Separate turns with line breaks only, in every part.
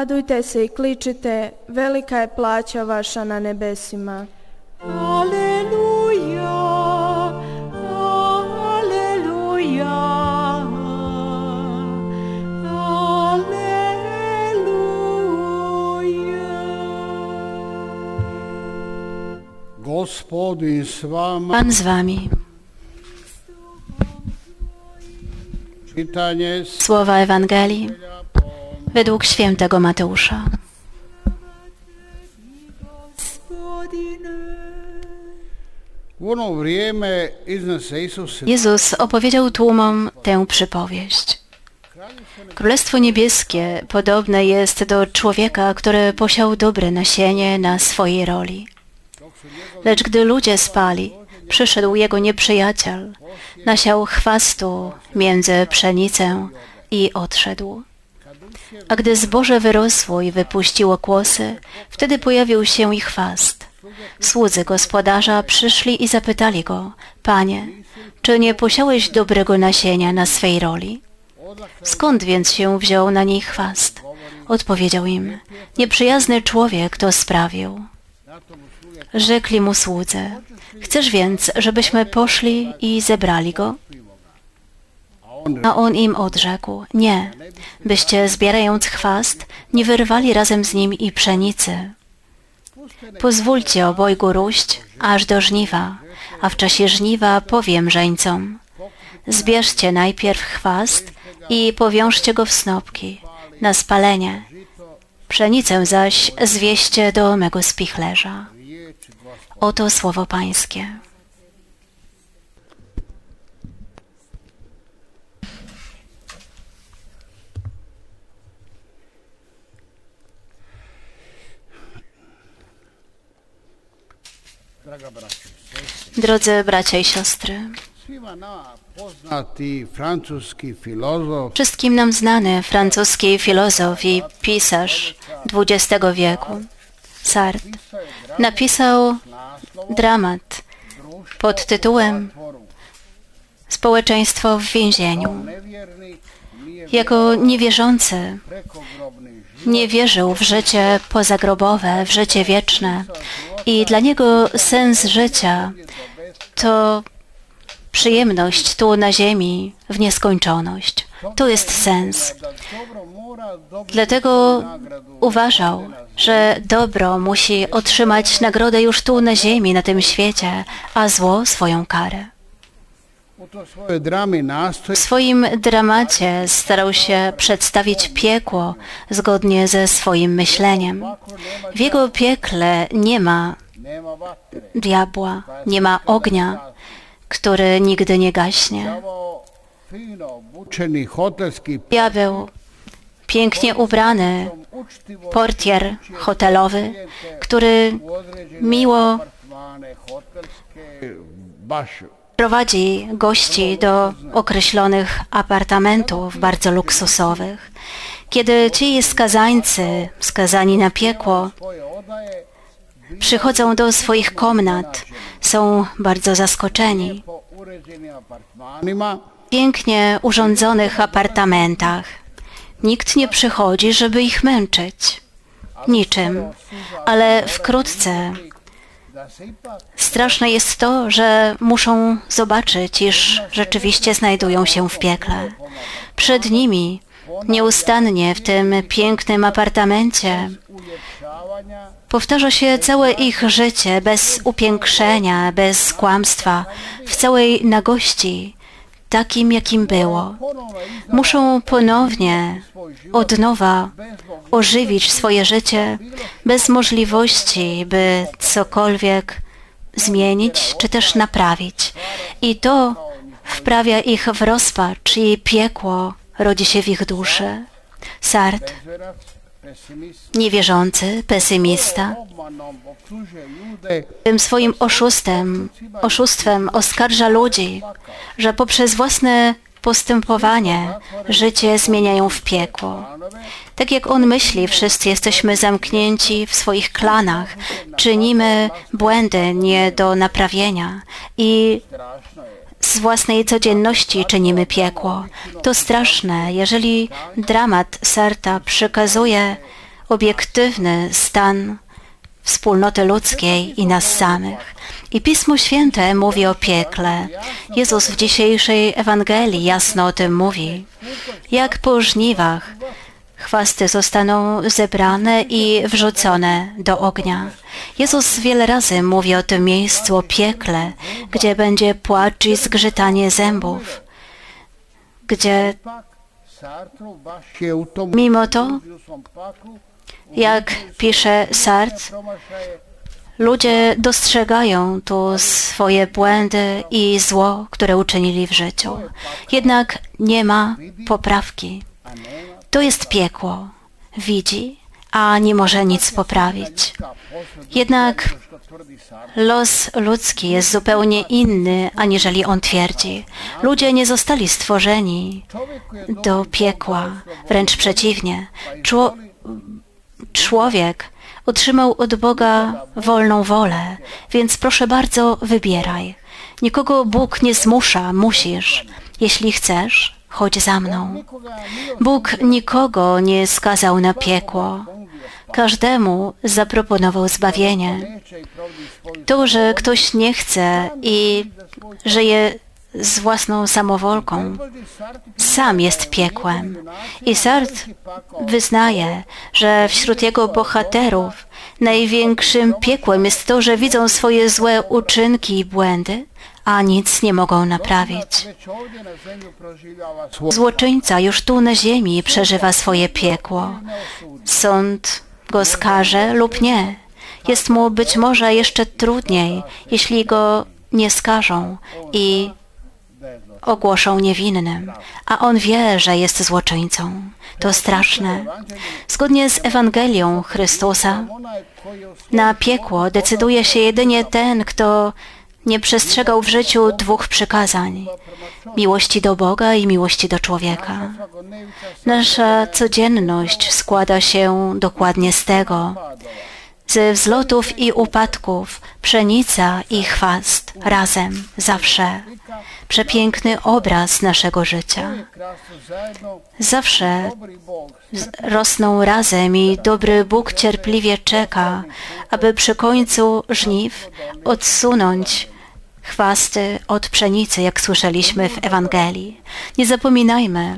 Radujte se i kličite, velika je plaća vaša na nebesima.
Aleluja, aleluja, aleluja.
Gospodin s vama.
Pan z wami.
Čitanje s
Słowa Ewangelii według świętego Mateusza. Jezus opowiedział tłumom tę przypowieść. Królestwo niebieskie podobne jest do człowieka, który posiał dobre nasienie na swojej roli. Lecz gdy ludzie spali, przyszedł jego nieprzyjaciel, nasiał chwastu między pszenicę i odszedł. A gdy zboże wyrosło i wypuściło kłosy, wtedy pojawił się ich chwast. Słudzy gospodarza przyszli i zapytali go, Panie, czy nie posiałeś dobrego nasienia na swej roli? Skąd więc się wziął na niej chwast? Odpowiedział im, nieprzyjazny człowiek to sprawił. Rzekli mu słudzy, chcesz więc, żebyśmy poszli i zebrali go? A on im odrzekł, nie, byście zbierając chwast, nie wyrwali razem z nim i pszenicy. Pozwólcie obojgu róść aż do żniwa, a w czasie żniwa powiem żeńcom, zbierzcie najpierw chwast i powiążcie go w snopki na spalenie, pszenicę zaś zwieście do mego spichlerza. Oto słowo Pańskie. Drodzy bracia i siostry, wszystkim nam znany francuski filozof i pisarz XX wieku, Sartre, napisał dramat pod tytułem Społeczeństwo w więzieniu. Jako niewierzący nie wierzył w życie pozagrobowe, w życie wieczne i dla niego sens życia to przyjemność tu na ziemi w nieskończoność. To jest sens. Dlatego uważał, że dobro musi otrzymać nagrodę już tu na ziemi, na tym świecie, a zło swoją karę. W swoim dramacie starał się przedstawić piekło zgodnie ze swoim myśleniem. W jego piekle nie ma diabła, nie ma ognia, który nigdy nie gaśnie. Diabeł, pięknie ubrany portier hotelowy, który miło prowadzi gości do określonych apartamentów bardzo luksusowych. Kiedy ci skazańcy, skazani na piekło, przychodzą do swoich komnat, są bardzo zaskoczeni. W pięknie urządzonych apartamentach. Nikt nie przychodzi, żeby ich męczyć. Niczym. Ale wkrótce straszne jest to, że muszą zobaczyć, iż rzeczywiście znajdują się w piekle. Przed nimi, nieustannie w tym pięknym apartamencie, Powtarza się całe ich życie bez upiększenia, bez kłamstwa, w całej nagości, takim jakim było. Muszą ponownie, od nowa, ożywić swoje życie bez możliwości, by cokolwiek zmienić czy też naprawić. I to wprawia ich w rozpacz i piekło rodzi się w ich duszy.
Pesimist
niewierzący, pesymista, tym swoim oszustem, oszustwem oskarża ludzi, że poprzez własne postępowanie życie zmieniają w piekło. Tak jak on myśli, wszyscy jesteśmy zamknięci w swoich klanach, czynimy błędy nie do naprawienia i z własnej codzienności czynimy piekło. To straszne, jeżeli dramat Sarta przekazuje obiektywny stan wspólnoty ludzkiej i nas samych. I Pismo Święte mówi o piekle. Jezus w dzisiejszej Ewangelii jasno o tym mówi. Jak po żniwach chwasty zostaną zebrane i wrzucone do ognia. Jezus wiele razy mówi o tym miejscu, o piekle, gdzie będzie płacz i zgrzytanie zębów, gdzie Mimo to, jak pisze Sartre, ludzie dostrzegają tu swoje błędy i zło, które uczynili w życiu. Jednak nie ma poprawki. To jest piekło. Widzi, a nie może nic poprawić. Jednak los ludzki jest zupełnie inny, aniżeli on twierdzi. Ludzie nie zostali stworzeni do piekła, wręcz przeciwnie. Czło, człowiek otrzymał od Boga wolną wolę, więc proszę bardzo, wybieraj. Nikogo Bóg nie zmusza, musisz. Jeśli chcesz, chodź za mną. Bóg nikogo nie skazał na piekło. Każdemu zaproponował zbawienie. To, że ktoś nie chce i żyje z własną samowolką, sam jest piekłem. I Sartre wyznaje, że wśród jego bohaterów największym piekłem jest to, że widzą swoje złe uczynki i błędy, a nic nie mogą naprawić. Złoczyńca już tu na ziemi przeżywa swoje piekło. Sąd go skaże lub nie. Jest mu być może jeszcze trudniej, jeśli go nie skażą i ogłoszą niewinnym, a on wie, że jest złoczyńcą. To straszne. Zgodnie z Ewangelią Chrystusa, na piekło decyduje się jedynie ten, kto nie przestrzegał w życiu dwóch przykazań miłości do Boga i miłości do człowieka. Nasza codzienność składa się dokładnie z tego. Ze wzlotów i upadków, pszenica i chwast razem, zawsze. Przepiękny obraz naszego życia. Zawsze z- rosną razem i dobry Bóg cierpliwie czeka, aby przy końcu żniw odsunąć chwasty od pszenicy, jak słyszeliśmy w Ewangelii. Nie zapominajmy,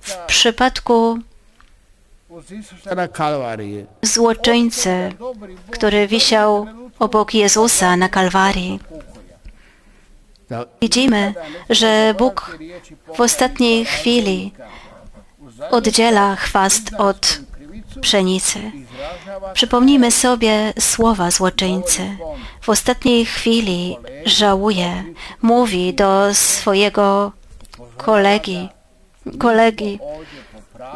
w przypadku
na Kalvariji.
złoczyńcy, który wisiał obok Jezusa na Kalwarii, widzimy, że Bóg w ostatniej chwili oddziela chwast od pszenicy. Przypomnijmy sobie słowa złoczyńcy. W ostatniej chwili żałuje, mówi do swojego kolegi, kolegi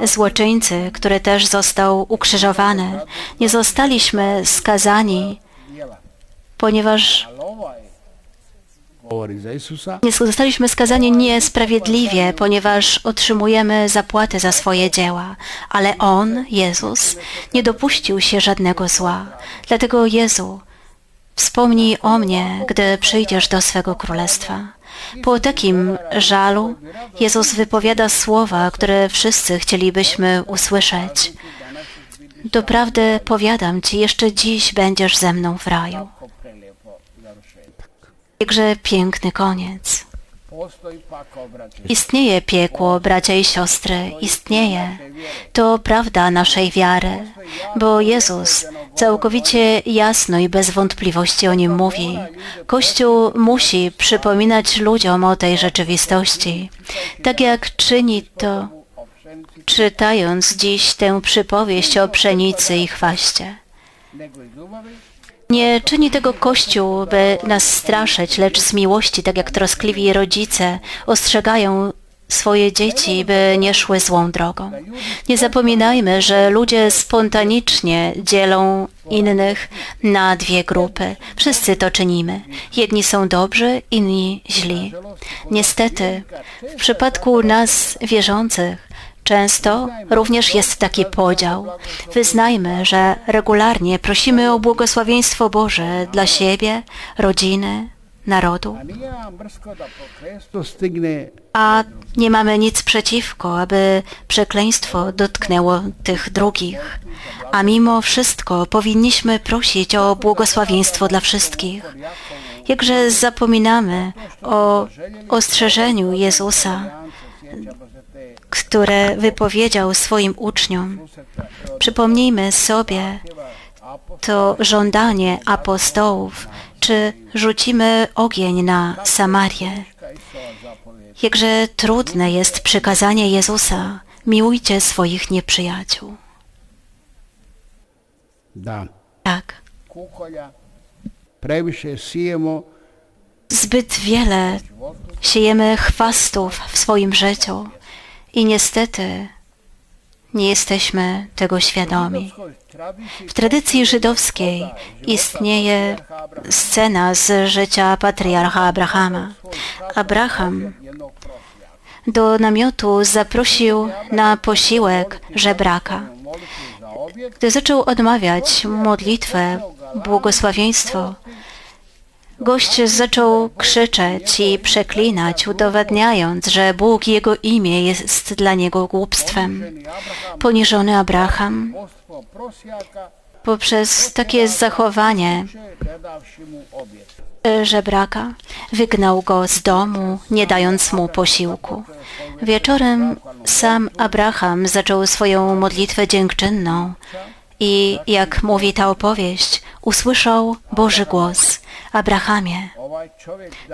złoczyńcy, który też został ukrzyżowany. Nie zostaliśmy skazani, ponieważ nie zostaliśmy skazani niesprawiedliwie, ponieważ otrzymujemy zapłatę za swoje dzieła. Ale On, Jezus, nie dopuścił się żadnego zła. Dlatego Jezu, wspomnij o mnie, gdy przyjdziesz do swego królestwa. Po takim żalu Jezus wypowiada słowa, które wszyscy chcielibyśmy usłyszeć. Doprawdy powiadam Ci, jeszcze dziś będziesz ze mną w raju. Jakże piękny koniec. Istnieje piekło, bracia i siostry, istnieje. To prawda naszej wiary, bo Jezus całkowicie jasno i bez wątpliwości o nim mówi. Kościół musi przypominać ludziom o tej rzeczywistości, tak jak czyni to, czytając dziś tę przypowieść o pszenicy i chwaście. Nie czyni tego Kościół, by nas straszyć, lecz z miłości, tak jak troskliwi rodzice ostrzegają swoje dzieci, by nie szły złą drogą. Nie zapominajmy, że ludzie spontanicznie dzielą innych na dwie grupy. Wszyscy to czynimy. Jedni są dobrzy, inni źli. Niestety, w przypadku nas wierzących Często również jest taki podział. Wyznajmy, że regularnie prosimy o błogosławieństwo Boże dla siebie, rodziny narodu.
A
nie mamy nic przeciwko, aby przekleństwo dotknęło tych drugich. A mimo wszystko powinniśmy prosić o błogosławieństwo dla wszystkich. Jakże zapominamy o ostrzeżeniu Jezusa, które wypowiedział swoim uczniom. Przypomnijmy sobie to żądanie apostołów, czy rzucimy ogień na Samarię. Jakże trudne jest przykazanie Jezusa, miłujcie swoich nieprzyjaciół.
Da,
Tak, zbyt wiele siejemy chwastów w swoim życiu i niestety nie jesteśmy tego świadomi. W tradycji żydowskiej istnieje scena z życia patriarcha Abrahama. Abraham do namiotu zaprosił na posiłek żebraka. Gdy zaczął odmawiać modlitwę, błogosławieństwo, gość zaczął krzyczeć i przeklinać, udowadniając, że Bóg Jego imię jest dla niego głupstwem. Poniżony Abraham poprzez takie zachowanie żebraka wygnał go z domu, nie dając mu posiłku. Wieczorem sam Abraham zaczął swoją modlitwę dziękczynną i, jak mówi ta opowieść, usłyszał Boży głos. Abrahamie,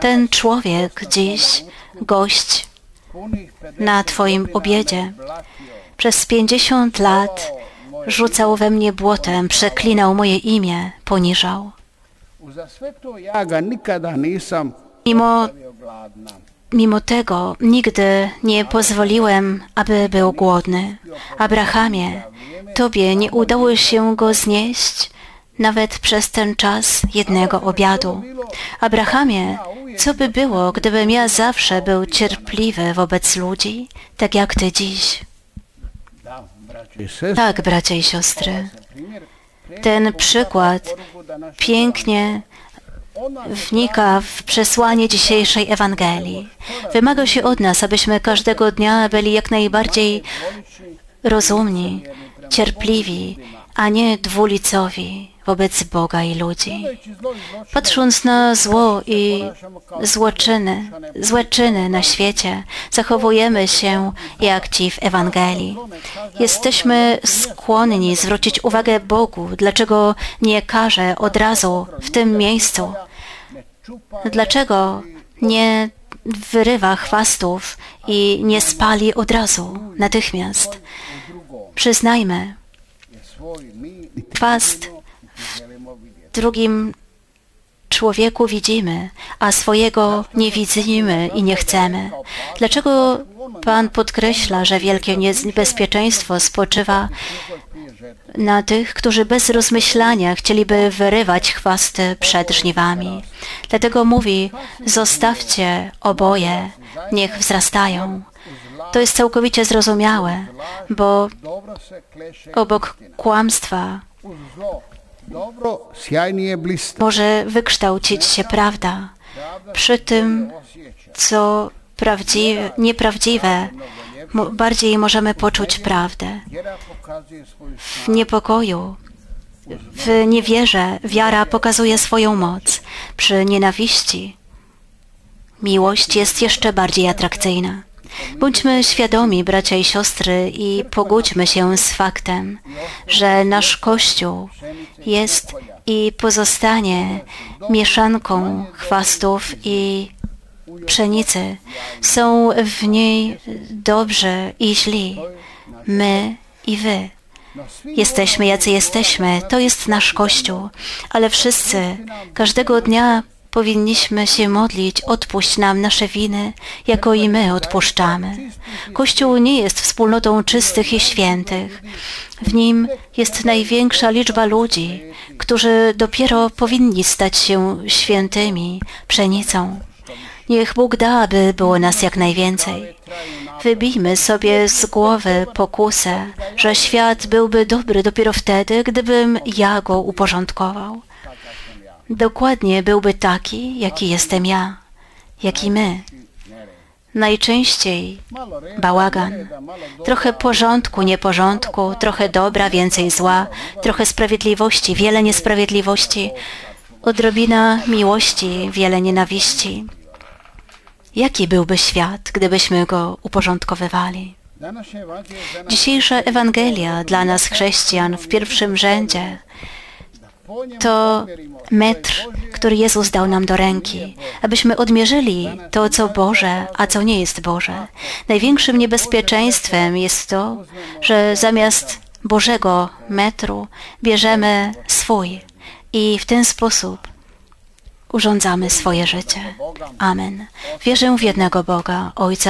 ten człowiek dziś, gość
punih 50
na Twoim obiedzie, przez pięćdziesiąt lat rzucał we mnie błotem, przeklinał moje imię, poniżał. Mimo. Mimo tego nigdy nie pozwoliłem, aby był głodny. Abrahamie, Tobie nie udało się go znieść nawet przez ten czas jednego obiadu. Abrahamie, co by było, gdybym ja zawsze był cierpliwy wobec ludzi, tak jak Ty dziś? Tak, bracia i siostry, ten przykład pięknie wnika w przesłanie dzisiejszej Ewangelii. Wymaga się od nas, abyśmy każdego dnia byli jak najbardziej rozumni, cierpliwi, a nie dwulicowi wobec Boga i ludzi. Patrząc na zło i złoczyny, złe czyny na świecie, zachowujemy się jak ci w Ewangelii. Jesteśmy skłonni zwrócić uwagę Bogu, dlaczego nie każe od razu w tym miejscu, dlaczego nie wyrywa chwastów i nie spali od razu, natychmiast. Przyznajmy, chwast w drugim człowieku widzimy, a swojego nie widzimy i nie chcemy. Dlaczego Pan podkreśla, że wielkie niebezpieczeństwo spoczywa na tych, którzy bez rozmyślania chcieliby wyrywać chwasty przed żniwami? Dlatego mówi, zostawcie oboje, niech wzrastają. To jest całkowicie zrozumiałe, bo obok kłamstwa Może wykształcić się prawda. Przy tym, co prawdziwe, nieprawdziwe, bardziej możemy poczuć prawdę. W niepokoju, w niewierze wiara pokazuje swoją moc. Przy nienawiści miłość jest jeszcze bardziej atrakcyjna. Bądźmy świadomi, bracia i siostry, i pogódźmy się z faktem, że nasz Kościół jest i pozostanie mieszanką chwastów i pszenicy. Są w niej dobrzy i źli, my i wy. Jesteśmy jacy jesteśmy, to jest nasz Kościół, ale wszyscy każdego dnia powinniśmy się modlić, odpuść nam nasze winy, jako i my odpuszczamy. Kościół nie jest wspólnotą czystych i świętych. W nim jest największa liczba ludzi, którzy dopiero powinni stać się świętymi, pszenicą. Niech Bóg da, aby było nas jak najwięcej. Wybijmy sobie z głowy pokusę, że świat byłby dobry dopiero wtedy, gdybym ja go uporządkował. Dokładnie byłby taki, jaki jestem ja, jaki my. Najczęściej bałagan, trochę porządku, nieporządku, trochę dobra, więcej zła, trochę sprawiedliwości, wiele niesprawiedliwości, odrobina miłości, wiele nienawiści. Jaki byłby świat, gdybyśmy go uporządkowywali? Dzisiejsza Ewangelia dla nas chrześcijan w pierwszym rzędzie to metr, który Jezus dał nam do ręki, abyśmy odmierzyli to, co Boże, a co nie jest Boże. Największym niebezpieczeństwem jest to, że zamiast Bożego metru bierzemy swój i w ten sposób urządzamy swoje życie. Amen. Wierzę w jednego Boga, Ojca